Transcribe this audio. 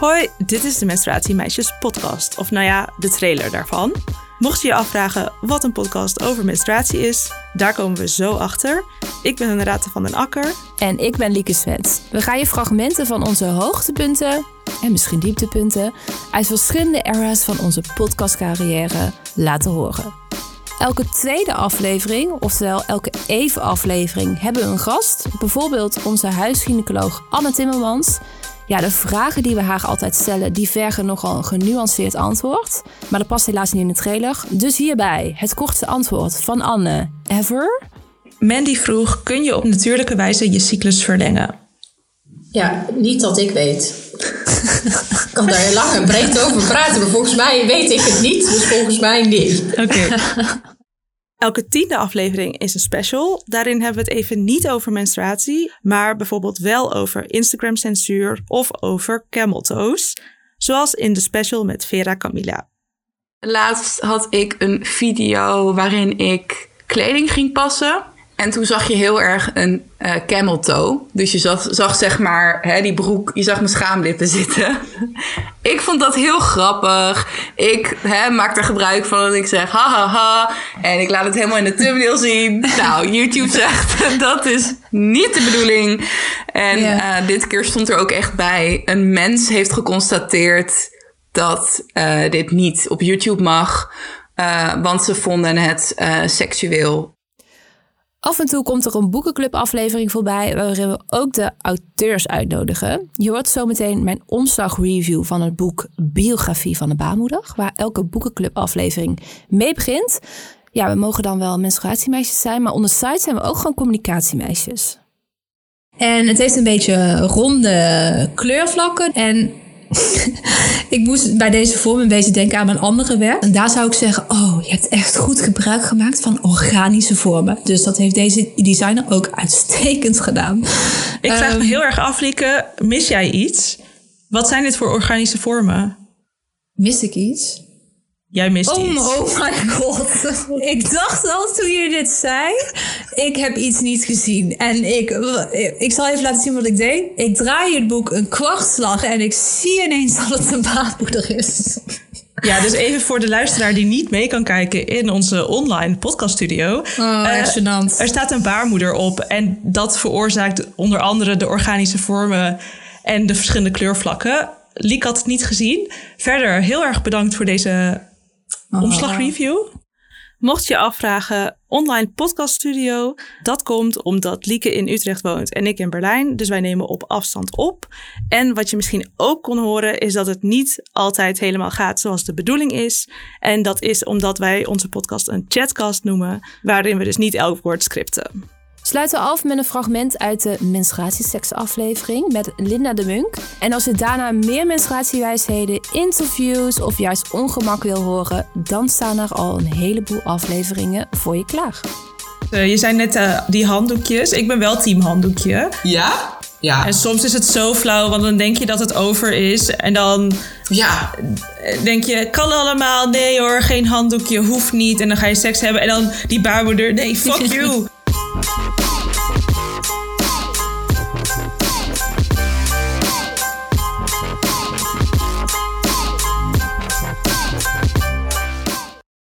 Hoi, dit is de Menstruatie Meisjes podcast. Of nou ja, de trailer daarvan. Mocht je je afvragen wat een podcast over menstruatie is, daar komen we zo achter. Ik ben Renate van den Akker. En ik ben Lieke Svens. We gaan je fragmenten van onze hoogtepunten en misschien dieptepunten uit verschillende eras van onze podcastcarrière laten horen. Elke tweede aflevering, oftewel elke even aflevering, hebben we een gast. Bijvoorbeeld onze huisgynecoloog Anne Timmermans. Ja, de vragen die we haar altijd stellen, die vergen nogal een genuanceerd antwoord. Maar dat past helaas niet in de trailer. Dus hierbij het kortste antwoord van Anne ever. Mandy vroeg, kun je op natuurlijke wijze je cyclus verlengen? Ja, niet dat ik weet. ik kan daar lang en breed over praten, maar volgens mij weet ik het niet. Dus volgens mij niet. Oké. Elke tiende aflevering is een special. Daarin hebben we het even niet over menstruatie, maar bijvoorbeeld wel over Instagram-censuur of over camel toes. Zoals in de special met Vera Camilla. Laatst had ik een video waarin ik kleding ging passen. En toen zag je heel erg een uh, camel toe. Dus je zag, zag zeg maar hè, die broek, je zag mijn schaamlippen zitten. ik vond dat heel grappig. Ik hè, maak er gebruik van en ik zeg ha ha ha. En ik laat het helemaal in de thumbnail zien. nou, YouTube zegt dat is niet de bedoeling. En uh, dit keer stond er ook echt bij. Een mens heeft geconstateerd dat uh, dit niet op YouTube mag. want ze vonden het seksueel Af en toe komt er een boekenclub-aflevering voorbij waarin we ook de auteurs uitnodigen. Je hoort zometeen mijn omslagreview van het boek Biografie van de Baarmoeder, waar elke boekenclub-aflevering mee begint. Ja, we mogen dan wel menstruatiemeisjes zijn, maar onder site zijn we ook gewoon communicatiemeisjes. En het heeft een beetje ronde kleurvlakken en ik moest bij deze vorm een beetje denken aan mijn andere werk. En daar zou ik zeggen, oh, je hebt echt goed gebruik gemaakt van organische vormen. Dus dat heeft deze designer ook uitstekend gedaan. Ik vraag me ehm, heel erg af, Lieke, mis jij iets? Wat zijn dit voor organische vormen? Mis ik iets? Jij mist oh, iets. Oh my god. ik dacht al toen je dit zei, ik heb iets niet gezien. En ik, ik zal even laten zien wat ik deed. Ik draai het boek een kwartslag en ik zie ineens dat het een baarmoeder is. Ja, dus even voor de luisteraar die niet mee kan kijken in onze online podcaststudio. Oh, uh, Er staat een baarmoeder op en dat veroorzaakt onder andere de organische vormen en de verschillende kleurvlakken. Liek had het niet gezien. Verder heel erg bedankt voor deze oh. omslagreview. Mocht je afvragen, online podcast studio, dat komt omdat Lieke in Utrecht woont en ik in Berlijn. Dus wij nemen op afstand op. En wat je misschien ook kon horen, is dat het niet altijd helemaal gaat zoals de bedoeling is. En dat is omdat wij onze podcast een chatcast noemen, waarin we dus niet elk woord scripten. Sluiten af met een fragment uit de menstruatieseksaflevering met Linda de Munk. En als je daarna meer menstruatiewijsheden, interviews of juist ongemak wil horen, dan staan er al een heleboel afleveringen voor je klaar. Uh, je zei net uh, die handdoekjes. Ik ben wel team handdoekje. Ja? Ja. En soms is het zo flauw, want dan denk je dat het over is. En dan ja. denk je, kan allemaal. Nee hoor, geen handdoekje, hoeft niet. En dan ga je seks hebben. En dan die baarmoeder, nee, fuck you.